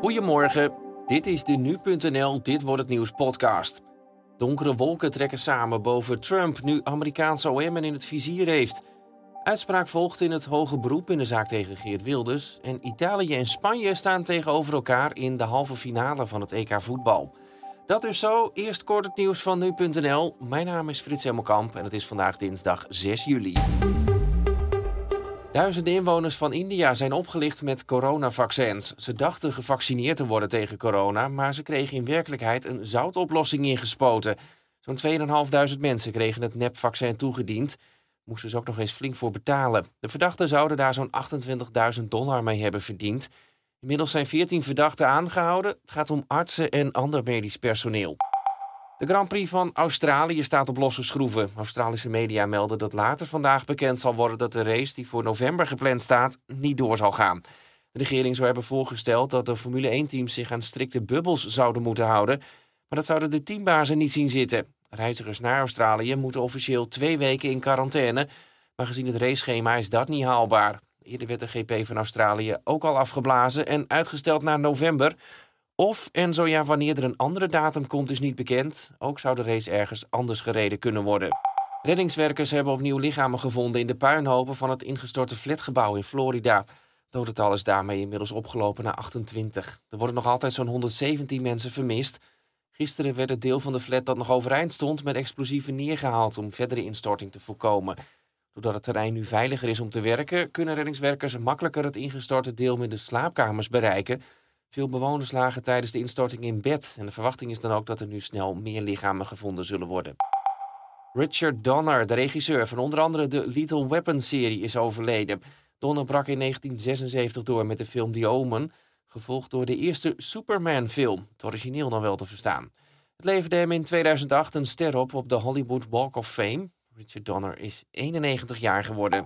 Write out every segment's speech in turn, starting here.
Goedemorgen, dit is de Nu.nl Dit Wordt Het Nieuws podcast. Donkere wolken trekken samen boven Trump nu Amerikaanse OM in het vizier heeft. Uitspraak volgt in het hoge beroep in de zaak tegen Geert Wilders. En Italië en Spanje staan tegenover elkaar in de halve finale van het EK voetbal. Dat is zo. Eerst kort het nieuws van Nu.nl. Mijn naam is Frits Hemmelkamp en het is vandaag dinsdag 6 juli. Duizenden inwoners van India zijn opgelicht met coronavaccins. Ze dachten gevaccineerd te worden tegen corona, maar ze kregen in werkelijkheid een zoutoplossing ingespoten. Zo'n 2.500 mensen kregen het nepvaccin toegediend. Moesten ze ook nog eens flink voor betalen. De verdachten zouden daar zo'n 28.000 dollar mee hebben verdiend. Inmiddels zijn 14 verdachten aangehouden. Het gaat om artsen en ander medisch personeel. De Grand Prix van Australië staat op losse schroeven. Australische media melden dat later vandaag bekend zal worden dat de race die voor november gepland staat niet door zal gaan. De regering zou hebben voorgesteld dat de Formule 1-teams zich aan strikte bubbels zouden moeten houden, maar dat zouden de teambazen niet zien zitten. Reizigers naar Australië moeten officieel twee weken in quarantaine, maar gezien het raceschema is dat niet haalbaar. Eerder werd de GP van Australië ook al afgeblazen en uitgesteld naar november. Of, en zo ja, wanneer er een andere datum komt, is niet bekend. Ook zou de race ergens anders gereden kunnen worden. Reddingswerkers hebben opnieuw lichamen gevonden in de puinhopen van het ingestorte flatgebouw in Florida. Dodental is daarmee inmiddels opgelopen naar 28. Er worden nog altijd zo'n 117 mensen vermist. Gisteren werd het deel van de flat dat nog overeind stond met explosieven neergehaald om verdere instorting te voorkomen. Doordat het terrein nu veiliger is om te werken, kunnen reddingswerkers makkelijker het ingestorte deel met de slaapkamers bereiken. Veel bewoners lagen tijdens de instorting in bed en de verwachting is dan ook dat er nu snel meer lichamen gevonden zullen worden. Richard Donner, de regisseur van onder andere de Lethal Weapon-serie, is overleden. Donner brak in 1976 door met de film The Omen, gevolgd door de eerste Superman-film, het origineel dan wel te verstaan. Het leverde hem in 2008 een ster op op de Hollywood Walk of Fame. Richard Donner is 91 jaar geworden.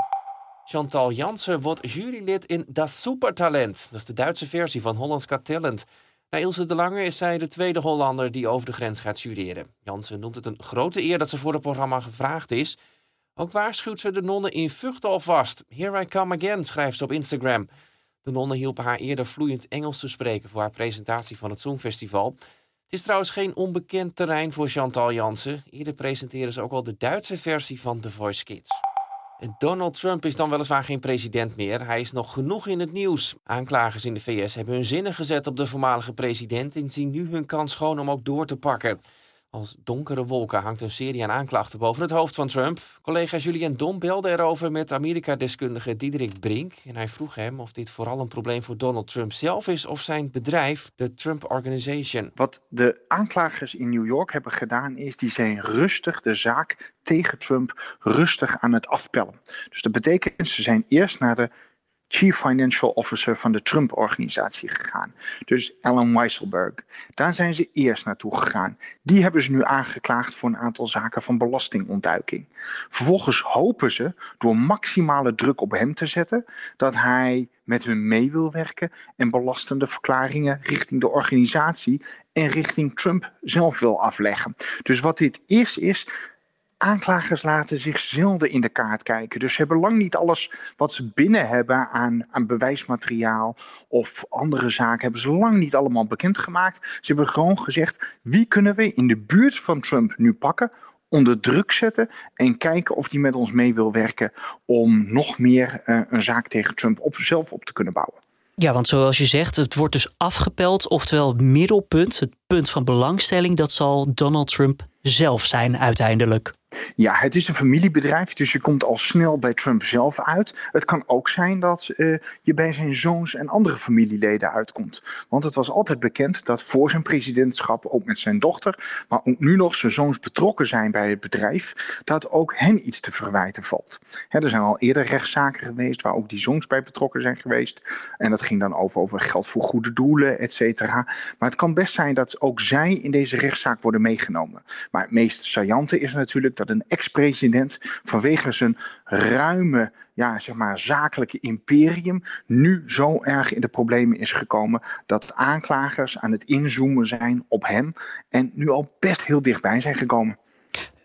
Chantal Jansen wordt jurylid in Das Supertalent. Dat is de Duitse versie van Hollands Got Talent. Na Ilse de Lange is zij de tweede Hollander die over de grens gaat jureren. Jansen noemt het een grote eer dat ze voor het programma gevraagd is. Ook waarschuwt ze de nonnen in Vught alvast. Here I come again, schrijft ze op Instagram. De nonnen hielpen haar eerder vloeiend Engels te spreken voor haar presentatie van het Songfestival. Het is trouwens geen onbekend terrein voor Chantal Jansen. Eerder presenteren ze ook al de Duitse versie van The Voice Kids. Donald Trump is dan weliswaar geen president meer. Hij is nog genoeg in het nieuws. Aanklagers in de VS hebben hun zinnen gezet op de voormalige president en zien nu hun kans schoon om ook door te pakken. Als donkere wolken hangt een serie aan aanklachten boven het hoofd van Trump. Collega Julian Dom belde erover met Amerika-deskundige Diederik Brink. En hij vroeg hem of dit vooral een probleem voor Donald Trump zelf is of zijn bedrijf, de Trump Organization. Wat de aanklagers in New York hebben gedaan is, die zijn rustig de zaak tegen Trump rustig aan het afpellen. Dus dat betekent, ze zijn eerst naar de Chief Financial Officer van de Trump-organisatie gegaan. Dus Alan Weisselberg. Daar zijn ze eerst naartoe gegaan. Die hebben ze nu aangeklaagd voor een aantal zaken van belastingontduiking. Vervolgens hopen ze door maximale druk op hem te zetten dat hij met hun mee wil werken en belastende verklaringen richting de organisatie en richting Trump zelf wil afleggen. Dus wat dit eerst is, aanklagers laten zich zelden in de kaart kijken. Dus ze hebben lang niet alles wat ze binnen hebben aan, aan bewijsmateriaal of andere zaken, hebben ze lang niet allemaal bekendgemaakt. Ze hebben gewoon gezegd: wie kunnen we in de buurt van Trump nu pakken? onder druk zetten en kijken of die met ons mee wil werken om nog meer uh, een zaak tegen Trump op, zelf op te kunnen bouwen. Ja, want zoals je zegt, het wordt dus afgepeld, oftewel middelpunt, het punt van belangstelling, dat zal Donald Trump zelf zijn uiteindelijk. Ja, het is een familiebedrijf, dus je komt al snel bij Trump zelf uit. Het kan ook zijn dat uh, je bij zijn zoons en andere familieleden uitkomt. Want het was altijd bekend dat voor zijn presidentschap, ook met zijn dochter, maar ook nu nog zijn zoons betrokken zijn bij het bedrijf, dat ook hen iets te verwijten valt. er zijn al eerder rechtszaken geweest waar ook die zoons bij betrokken zijn geweest. En dat ging dan over, over geld voor goede doelen, et cetera. Maar het kan best zijn dat ook zij in deze rechtszaak worden meegenomen. Maar het meest saillante is natuurlijk dat een ex-president vanwege zijn ruime ja, zeg maar, zakelijke imperium nu zo erg in de problemen is gekomen dat aanklagers aan het inzoomen zijn op hem en nu al best heel dichtbij zijn gekomen.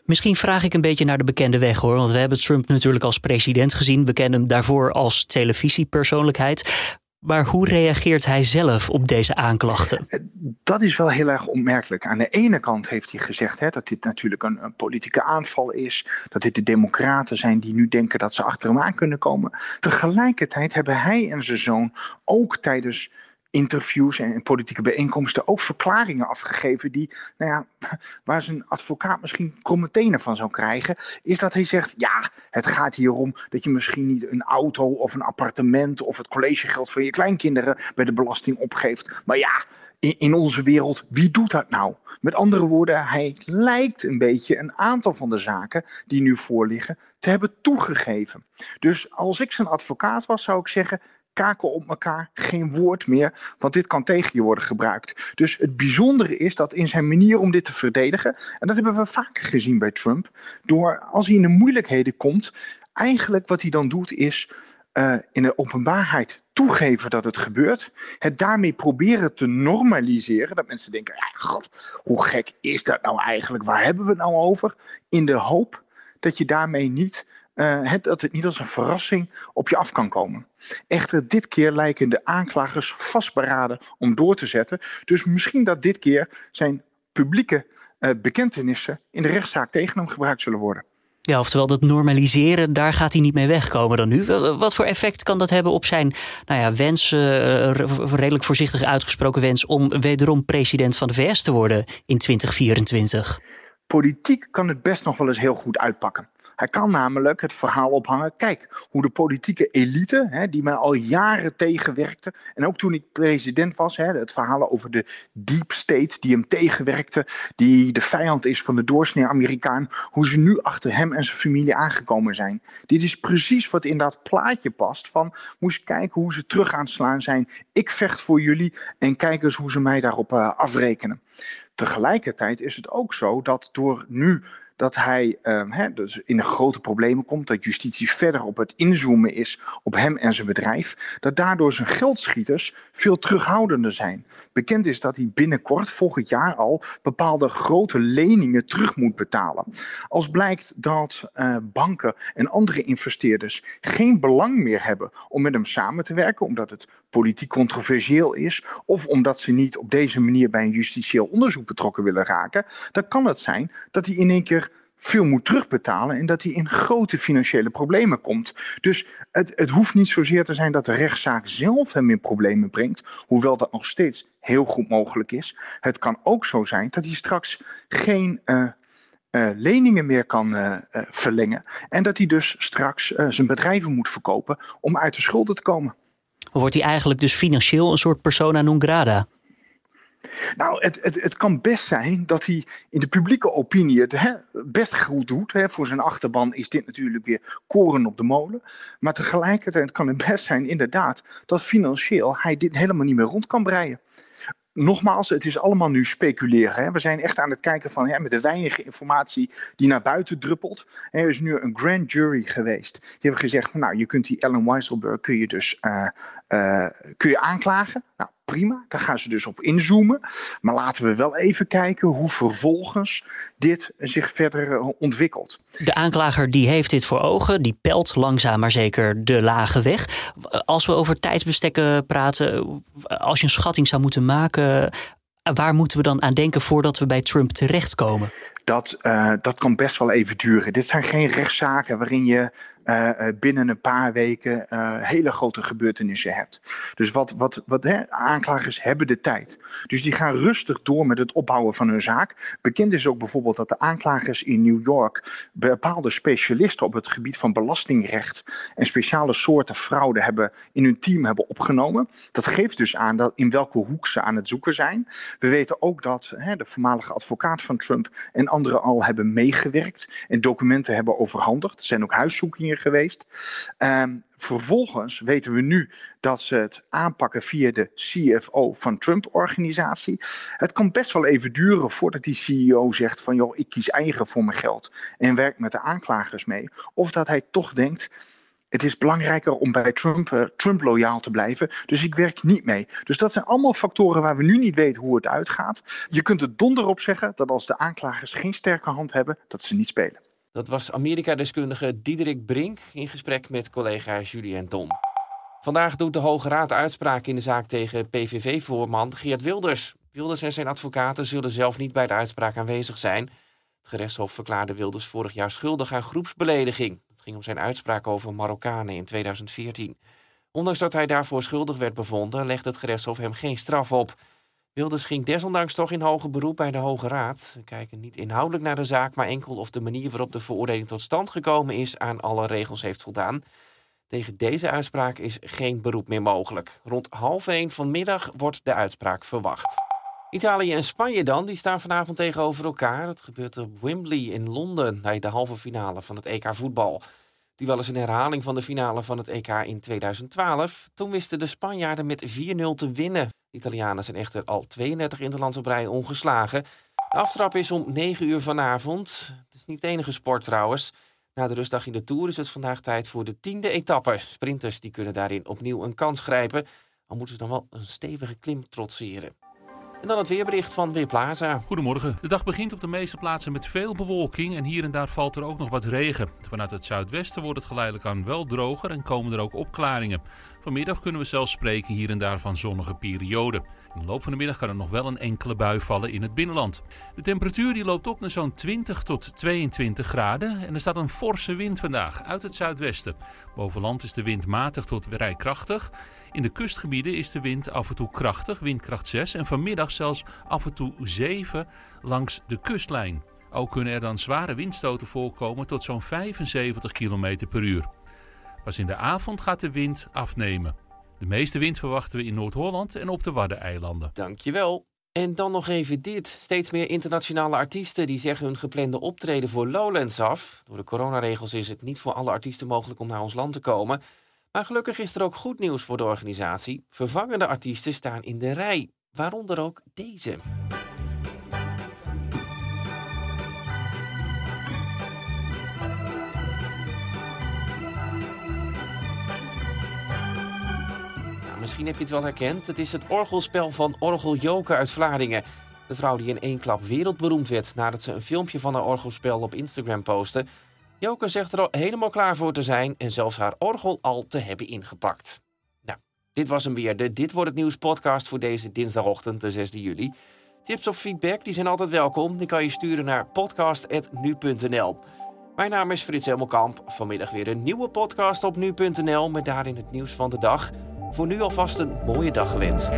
Misschien vraag ik een beetje naar de bekende weg hoor. Want we hebben Trump natuurlijk als president gezien. We kennen hem daarvoor als televisiepersoonlijkheid. Maar hoe reageert hij zelf op deze aanklachten? Eh, dat is wel heel erg opmerkelijk. Aan de ene kant heeft hij gezegd hè, dat dit natuurlijk een, een, politieke aanval is. Dat dit de democraten zijn die nu denken dat ze achter hem aan kunnen komen. Tegelijkertijd hebben hij en zijn zoon ook tijdens interviews en politieke bijeenkomsten ook verklaringen afgegeven die, nou ja, waar zijn advocaat misschien kromme tenen van zou krijgen, is dat hij zegt, ja, het gaat hier om dat je misschien niet een auto of een appartement of het collegegeld van je kleinkinderen bij de belasting opgeeft. Maar ja, in, in onze wereld, wie doet dat nou? Met andere woorden, hij lijkt een beetje een aantal van de zaken die nu voorliggen te hebben toegegeven. Dus als ik zijn advocaat was, zou ik zeggen: kaken op elkaar, geen woord meer, want dit kan tegen je worden gebruikt. Dus het bijzondere is dat in zijn manier om dit te verdedigen, en dat hebben we vaker gezien bij Trump, door als hij in de moeilijkheden komt, eigenlijk wat hij dan doet is uh, in de openbaarheid toegeven dat het gebeurt, het daarmee proberen te normaliseren, dat mensen denken, ja, god, hoe gek is dat nou eigenlijk, waar hebben we het nou over, in de hoop dat je daarmee niet uh, het, dat het niet als een verrassing op je af kan komen. Echter, dit keer lijken de aanklagers vastberaden om door te zetten. Dus misschien dat dit keer zijn publieke uh, bekentenissen in de rechtszaak tegen hem gebruikt zullen worden. Ja, oftewel dat normaliseren, daar gaat hij niet mee wegkomen dan nu. Wat voor effect kan dat hebben op zijn nou ja, wens, redelijk voorzichtig uitgesproken wens om wederom president van de VS te worden in 2024? Politiek kan het best nog wel eens heel goed uitpakken. Hij kan namelijk het verhaal ophangen. Kijk, hoe de politieke elite, hè, die mij al jaren tegenwerkte. En ook toen ik president was, hè, het verhaal over de deep state die hem tegenwerkte. Die de vijand is van de doorsnee Amerikaan. Hoe ze nu achter hem en zijn familie aangekomen zijn. Dit is precies wat in dat plaatje past. Van moest kijken hoe ze terug aan het slaan zijn. Ik vecht voor jullie en kijk eens hoe ze mij daarop uh, afrekenen. Tegelijkertijd is het ook zo dat door nu dat hij uh, dus in grote problemen komt, dat justitie verder op het inzoomen is op hem en zijn bedrijf, dat daardoor zijn geldschieters veel terughoudender zijn. Bekend is dat hij binnenkort, volgend jaar al, bepaalde grote leningen terug moet betalen. Als blijkt dat uh, banken en andere investeerders geen belang meer hebben om met hem samen te werken, omdat het politiek controversieel is, of omdat ze niet op deze manier bij een justitieel onderzoek betrokken willen raken, dan kan het zijn dat hij in één keer veel moet terugbetalen en dat hij in grote financiële problemen komt. Dus het, het hoeft niet zozeer te zijn dat de rechtszaak zelf hem in problemen brengt, hoewel dat nog steeds heel goed mogelijk is. Het kan ook zo zijn dat hij straks geen uh, uh, leningen meer kan uh, verlengen en dat hij dus straks zijn bedrijven moet verkopen om uit de schulden te komen. Wordt hij eigenlijk dus financieel een soort persona non grata? Nou, het, het, het kan best zijn dat hij in de publieke opinie het hè, best goed doet. Hè. Voor zijn achterban is dit natuurlijk weer koren op de molen. Maar tegelijkertijd kan het best zijn, inderdaad, dat financieel hij dit helemaal niet meer rond kan breien nogmaals, het is allemaal nu speculeren. Hè. We zijn echt aan het kijken van met de weinige informatie die naar buiten druppelt. Er is nu een grand jury geweest. Die hebben gezegd van nou, je kunt die Ellen Weisselberg kun je dus uh, uh, kun je aanklagen. Nou, prima, daar gaan ze dus op inzoomen. Maar laten we wel even kijken hoe vervolgens dit zich verder eh, ontwikkelt. De aanklager die heeft dit voor ogen, die pelt langzaam maar zeker de lage weg. Als we over tijdsbestekken praten, als je een schatting zou moeten maken, waar moeten we dan aan denken voordat we bij Trump terechtkomen? Dat, uh, dat kan best wel even duren. Dit zijn geen rechtszaken waarin je binnen een paar weken uh, hele grote gebeurtenissen hebt. Dus wat, wat, wat hè, aanklagers hebben de tijd. Dus die gaan rustig door met het opbouwen van hun zaak. Bekend is ook bijvoorbeeld dat de aanklagers in New York bepaalde specialisten op het gebied van belastingrecht en speciale soorten fraude hebben in hun team hebben opgenomen. Dat geeft dus aan dat in welke hoek ze aan het zoeken zijn. We weten ook dat hè, de voormalige advocaat van Trump en anderen al hebben meegewerkt en documenten hebben overhandigd. Er zijn ook huiszoekingen geweest. Um, vervolgens weten we nu dat ze het aanpakken via de CFO van Trump-organisatie. Het kan best wel even duren voordat die CEO zegt van joh, ik kies eigen voor mijn geld en werk met de aanklagers mee. Of dat hij toch denkt, het is belangrijker om bij Trump, uh, Trump loyaal te blijven. Dus ik werk niet mee. Dus dat zijn allemaal factoren waar we nu niet weten hoe het uitgaat. Je kunt er donder op zeggen dat als de aanklagers geen sterke hand hebben, dat ze niet spelen. Dat was Amerika-deskundige Diederik Brink in gesprek met collega Julien Dom. Vandaag doet de Hoge Raad uitspraak in de zaak tegen PVV-voorman Geert Wilders. Wilders en zijn advocaten zullen zelf niet bij de uitspraak aanwezig zijn. Het gerechtshof verklaarde Wilders vorig jaar schuldig aan groepsbelediging. Het ging om zijn uitspraak over Marokkanen in 2014. Ondanks dat hij daarvoor schuldig werd bevonden, legde het gerechtshof hem geen straf op. Wilders ging desondanks toch in hoger beroep bij de Hoge Raad. We kijken niet inhoudelijk naar de zaak, maar enkel of de manier waarop de veroordeling tot stand gekomen is aan alle regels heeft voldaan. Tegen deze uitspraak is geen beroep meer mogelijk. Rond half één vanmiddag wordt de uitspraak verwacht. Italië en Spanje dan, die staan vanavond tegenover elkaar. Dat gebeurt op Wembley in Londen bij de halve finale van het EK voetbal. Die wel eens een herhaling van de finale van het EK in 2012. Toen wisten de Spanjaarden met 4-0 te winnen. Italianen zijn echter al 32 interlands op rij ongeslagen. De aftrap is om 9 uur vanavond. Het is niet de enige sport trouwens. Na de rustdag in de Tour is het vandaag tijd voor de tiende etappe. Sprinters die kunnen daarin opnieuw een kans grijpen. Al moeten ze dan wel een stevige klim trotseren. En dan het weerbericht van Weerplaza. Goedemorgen. De dag begint op de meeste plaatsen met veel bewolking en hier en daar valt er ook nog wat regen. Vanuit het zuidwesten wordt het geleidelijk aan wel droger en komen er ook opklaringen. Vanmiddag kunnen we zelfs spreken hier en daar van zonnige perioden. In de loop van de middag kan er nog wel een enkele bui vallen in het binnenland. De temperatuur die loopt op naar zo'n 20 tot 22 graden en er staat een forse wind vandaag uit het zuidwesten. Boven land is de wind matig tot vrij krachtig. In de kustgebieden is de wind af en toe krachtig, windkracht 6 en vanmiddag zelfs af en toe 7 langs de kustlijn. Ook kunnen er dan zware windstoten voorkomen tot zo'n 75 km per uur. Pas in de avond gaat de wind afnemen. De meeste wind verwachten we in Noord-Holland en op de Waddeneilanden. Dankjewel. En dan nog even dit. Steeds meer internationale artiesten die zeggen hun geplande optreden voor Lowlands af. Door de coronaregels is het niet voor alle artiesten mogelijk om naar ons land te komen. Maar gelukkig is er ook goed nieuws voor de organisatie. Vervangende artiesten staan in de rij, waaronder ook deze. Nou, misschien heb je het wel herkend. Het is het orgelspel van Orgel Joker uit Vlaardingen. De vrouw die in één klap wereldberoemd werd nadat ze een filmpje van haar orgelspel op Instagram postte. Joke zegt er al helemaal klaar voor te zijn en zelfs haar orgel al te hebben ingepakt. Nou, dit was hem weer, de Dit Wordt Het Nieuws podcast voor deze dinsdagochtend, de 6 juli. Tips of feedback die zijn altijd welkom. Die kan je sturen naar podcast.nu.nl. Mijn naam is Frits Hemelkamp. Vanmiddag weer een nieuwe podcast op nu.nl met daarin het nieuws van de dag. Voor nu alvast een mooie dag gewenst.